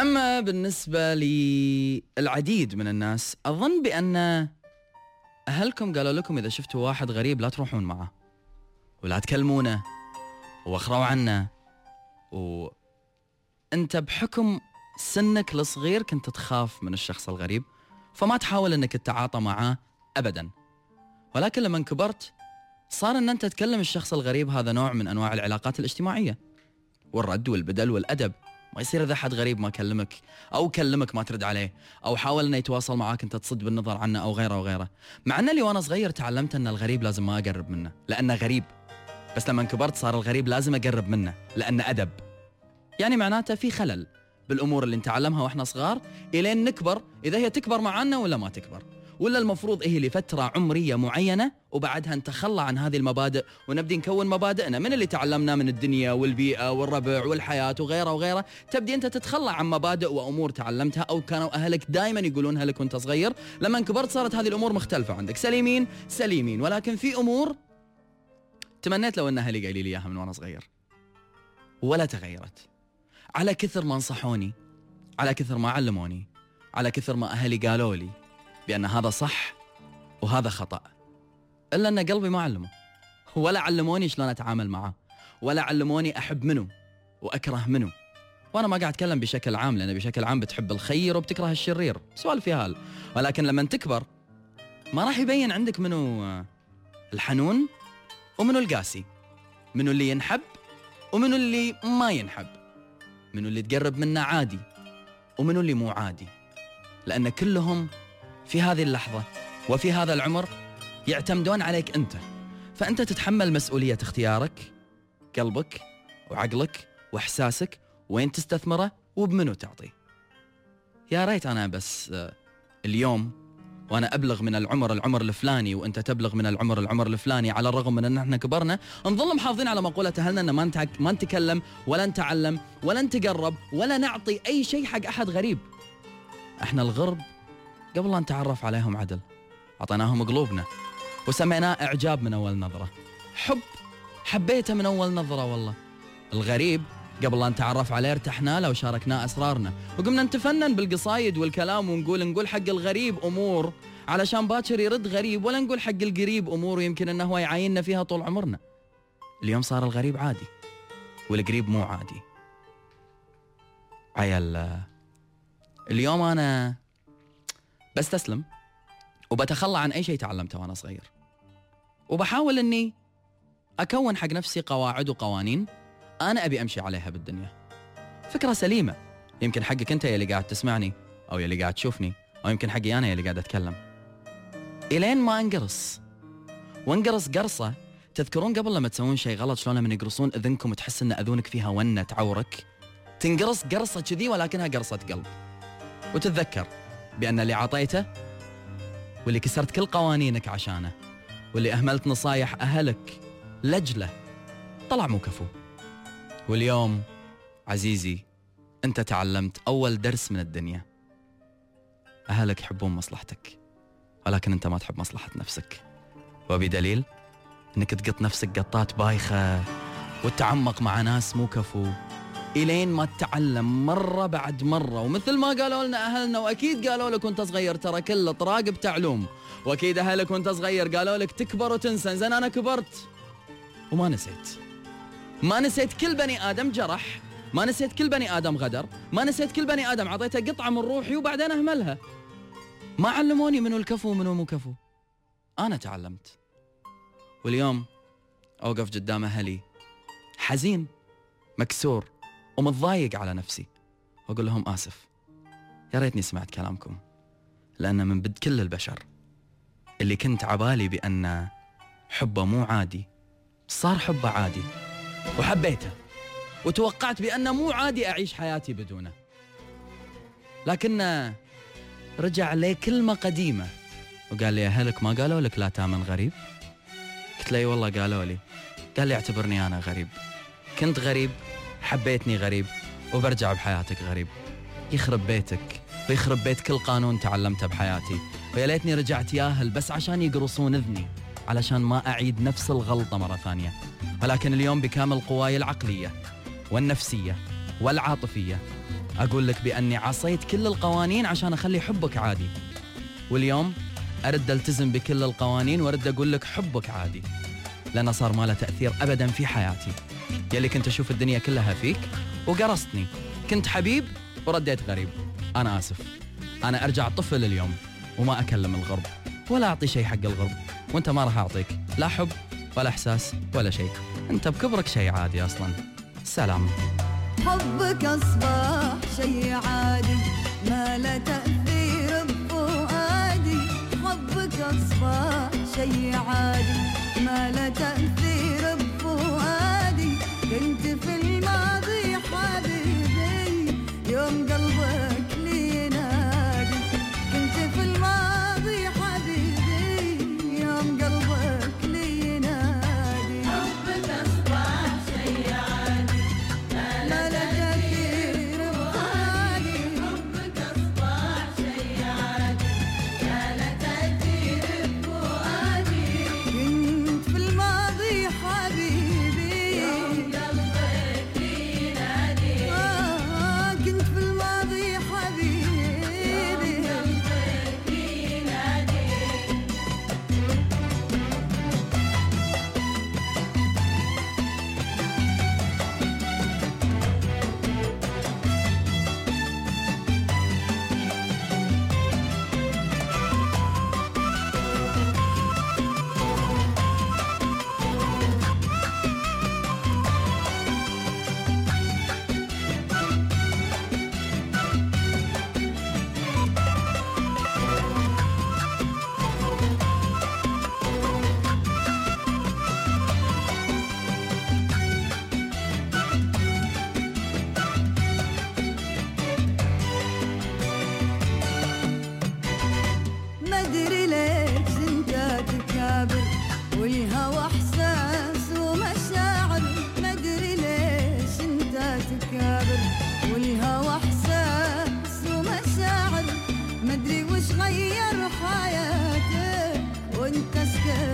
أما بالنسبة للعديد من الناس أظن بأن أهلكم قالوا لكم إذا شفتوا واحد غريب لا تروحون معه ولا تكلمونه وأخروا عنه. وأنت بحكم سنك الصغير كنت تخاف من الشخص الغريب فما تحاول أنك تتعاطى معاه أبدا. ولكن لما كبرت صار أن أنت تكلم الشخص الغريب هذا نوع من أنواع العلاقات الاجتماعية والرد والبدل والأدب. ما يصير إذا حد غريب ما كلمك أو كلمك ما ترد عليه أو حاول انه يتواصل معاك أنت تصد بالنظر عنه أو غيره وغيره مع ان اللي وأنا صغير تعلمت أن الغريب لازم ما أقرب منه لأنه غريب. بس لما كبرت صار الغريب لازم أقرب منه لأنه أدب. يعني معناته في خلل بالأمور اللي نتعلمها وإحنا صغار إلين نكبر إذا هي تكبر معنا ولا ما تكبر. ولا المفروض هي لفترة عمرية معينة وبعدها نتخلى عن هذه المبادئ ونبدي نكون مبادئنا؟ من اللي تعلمناه من الدنيا والبيئة والربع والحياة وغيرها وغيرها تبدي أنت تتخلى عن مبادئ وأمور تعلمتها أو كانوا أهلك دائما يقولونها لك وأنت صغير. لما كبرت صارت هذه الأمور مختلفة عندك. سليمين سليمين. ولكن في أمور تمنيت لو أن أهلي قايلين لي إياها من وأنا صغير. ولا تغيرت. على كثر ما نصحوني على كثر ما علموني على كثر ما أهلي قالوا لي بأن هذا صح وهذا خطأ. إلا أن قلبي ما علمه. ولا علموني شلون أتعامل معه. ولا علموني أحب منه وأكره منه. وأنا ما قاعد أتكلم بشكل عام لأن بشكل عام بتحب الخير وبتكره الشرير. سؤال في هال. ولكن لما تكبر ما راح يبين عندك منو الحنون ومنو القاسي. منو اللي ينحب ومنو اللي ما ينحب. منو اللي تقرب منه عادي ومنو اللي مو عادي. لأن كلهم في هذه اللحظة وفي هذا العمر يعتمدون عليك أنت. فأنت تتحمل مسؤولية اختيارك قلبك وعقلك وإحساسك وين تستثمره وبمنو تعطي يا ريت أنا بس آه، اليوم وأنا أبلغ من العمر العمر الفلاني وأنت تبلغ من العمر العمر الفلاني على الرغم من أن إحنا كبرنا نظل محافظين على مقولة اهلنا ان ما ما نتكلم ولا نتعلم ولا نتقرب ولا نعطي أي شيء حق أحد غريب. إحنا الغرب قبل لا نتعرف عليهم عدل أعطيناهم قلوبنا وسميناه إعجاب من أول نظرة. حب حبيته من أول نظرة والله. الغريب قبل لا نتعرف عليه ارتحنا له وشاركناه أسرارنا وقمنا نتفنن بالقصايد والكلام ونقول نقول حق الغريب أمور علشان باكر يرد غريب ولا نقول حق القريب أمور يمكن أنه هو يعايننا فيها طول عمرنا. اليوم صار الغريب عادي والقريب مو عادي. عيال اليوم أنا بستسلم وبتخلى عن أي شيء تعلمته وأنا صغير. وبحاول إني أكون حق نفسي قواعد وقوانين أنا أبي أمشي عليها بالدنيا. فكرة سليمة. يمكن حقك أنت يلي قاعد تسمعني أو يلي قاعد تشوفني أو يمكن حقي أنا يلي قاعد أتكلم. إلين ما انقرص. وانقرص قرصة تذكرون قبل لما تسوون شيء غلط شلون لما يقرصون أذنكم تحس إن أذونك فيها ونة تعورك؟ تنقرص قرصة كذي ولكنها قرصة قلب. وتتذكر. بأن اللي عطيته واللي كسرت كل قوانينك عشانه واللي أهملت نصايح أهلك لجلة طلع مو كفو. واليوم عزيزي أنت تعلمت أول درس من الدنيا. أهلك يحبون مصلحتك ولكن أنت ما تحب مصلحة نفسك. وبدليل أنك تقط نفسك قطات بايخة وتتعمق مع ناس مو كفو. إلين ما تتعلم مرة بعد مرة. ومثل ما قالوا لنا أهلنا وأكيد قالوا لك وأنت صغير ترى كله طراق بتعلوم. وأكيد أهلك وأنت صغير قالوا لك تكبر وتنسى. زين أنا كبرت وما نسيت. ما نسيت كل بني آدم جرح. ما نسيت كل بني آدم غدر. ما نسيت كل بني آدم أعطيته قطعة من روحي وبعدين أهملها. ما علموني منو الكفو ومنو مو كفو. أنا تعلمت. واليوم أوقف قدام أهلي. حزين. مكسور. ومتضايق على نفسي. وأقول لهم آسف. يا ريتني سمعت كلامكم. لأن من بد كل البشر اللي كنت عبالي بأن حبه مو عادي صار حبه عادي. وحبيته. وتوقعت بأنه مو عادي أعيش حياتي بدونه. لكن رجع لي كلمة قديمة. وقال لي أهلك ما قالوا لك لا تامن غريب؟ قلت له والله قالوا لي. قال لي اعتبرني أنا غريب. كنت غريب. حبيتني غريب وبرجع بحياتك غريب. يخرب بيتك ويخرب بيت كل قانون تعلمته بحياتي. ويا ليتني رجعت ياهل بس عشان يقرصون إذني علشان ما أعيد نفس الغلطة مرة ثانية. ولكن اليوم بكامل قواي العقلية والنفسية والعاطفية. أقول لك بأني عصيت كل القوانين عشان أخلي حبك عادي. واليوم أرد ألتزم بكل القوانين وأرد أقول لك حبك عادي لأنه صار ما له تأثير ابدا في حياتي. يلي كنت أشوف الدنيا كلها فيك وقرصتني. كنت حبيب ورديت غريب. أنا آسف. أنا أرجع طفل اليوم وما أكلم الغرب ولا أعطي شيء حق الغرب. وأنت ما راح أعطيك. لا حب ولا إحساس ولا شيء أنت بكبرك شيء عادي أصلا. سلام. حبك أصبح شيء عادي. ما لا تأثير بفؤادي حبك أصبح شيء عادي. ما لا تأثير بفؤادي كنت في الماضي cascada.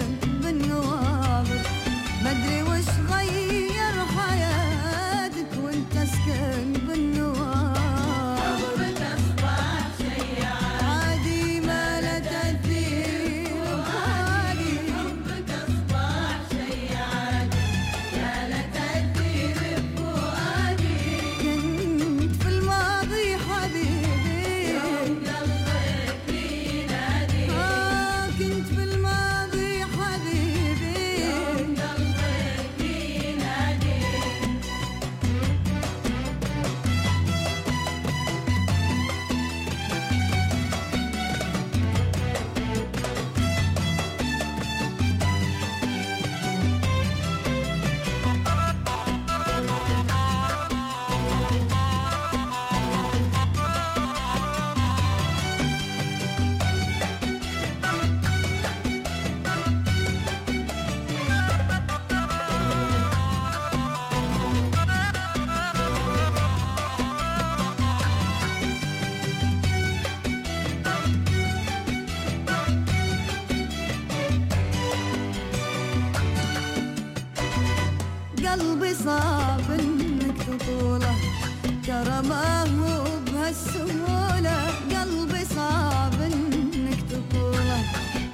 بهالسهولة قلبي صعب إنك تقوله.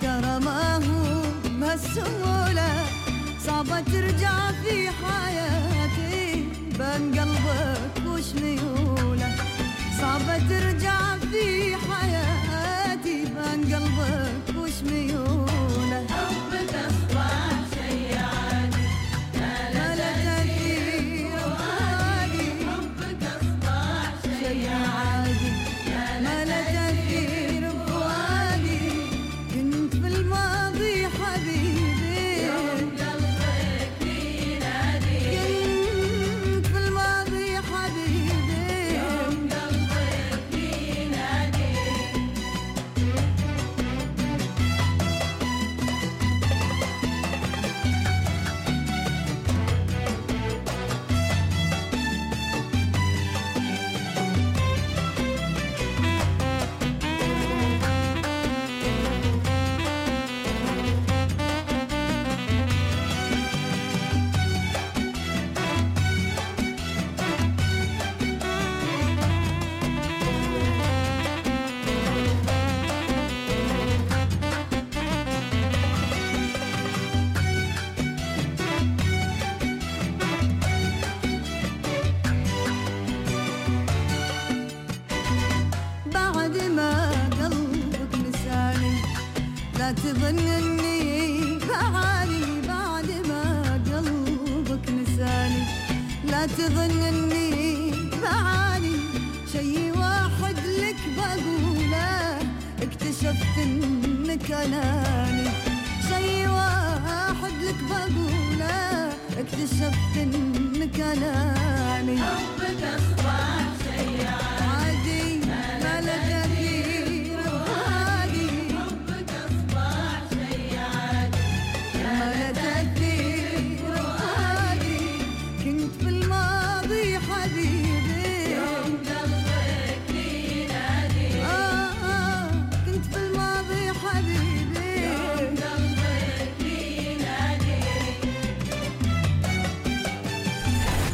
ترى ما هو بهالسهولة صعبة ترجع في حياتي. بين قلبك وش ميوله؟ صعبة ترجع في حياتي. اني بعاني بعد ما قلبك نساني. لا تظن اني بعاني شي واحد لك بقوله اكتشفت إنك أناني. شي واحد لك بقوله اكتشفت إنك أناني. حبك اصبح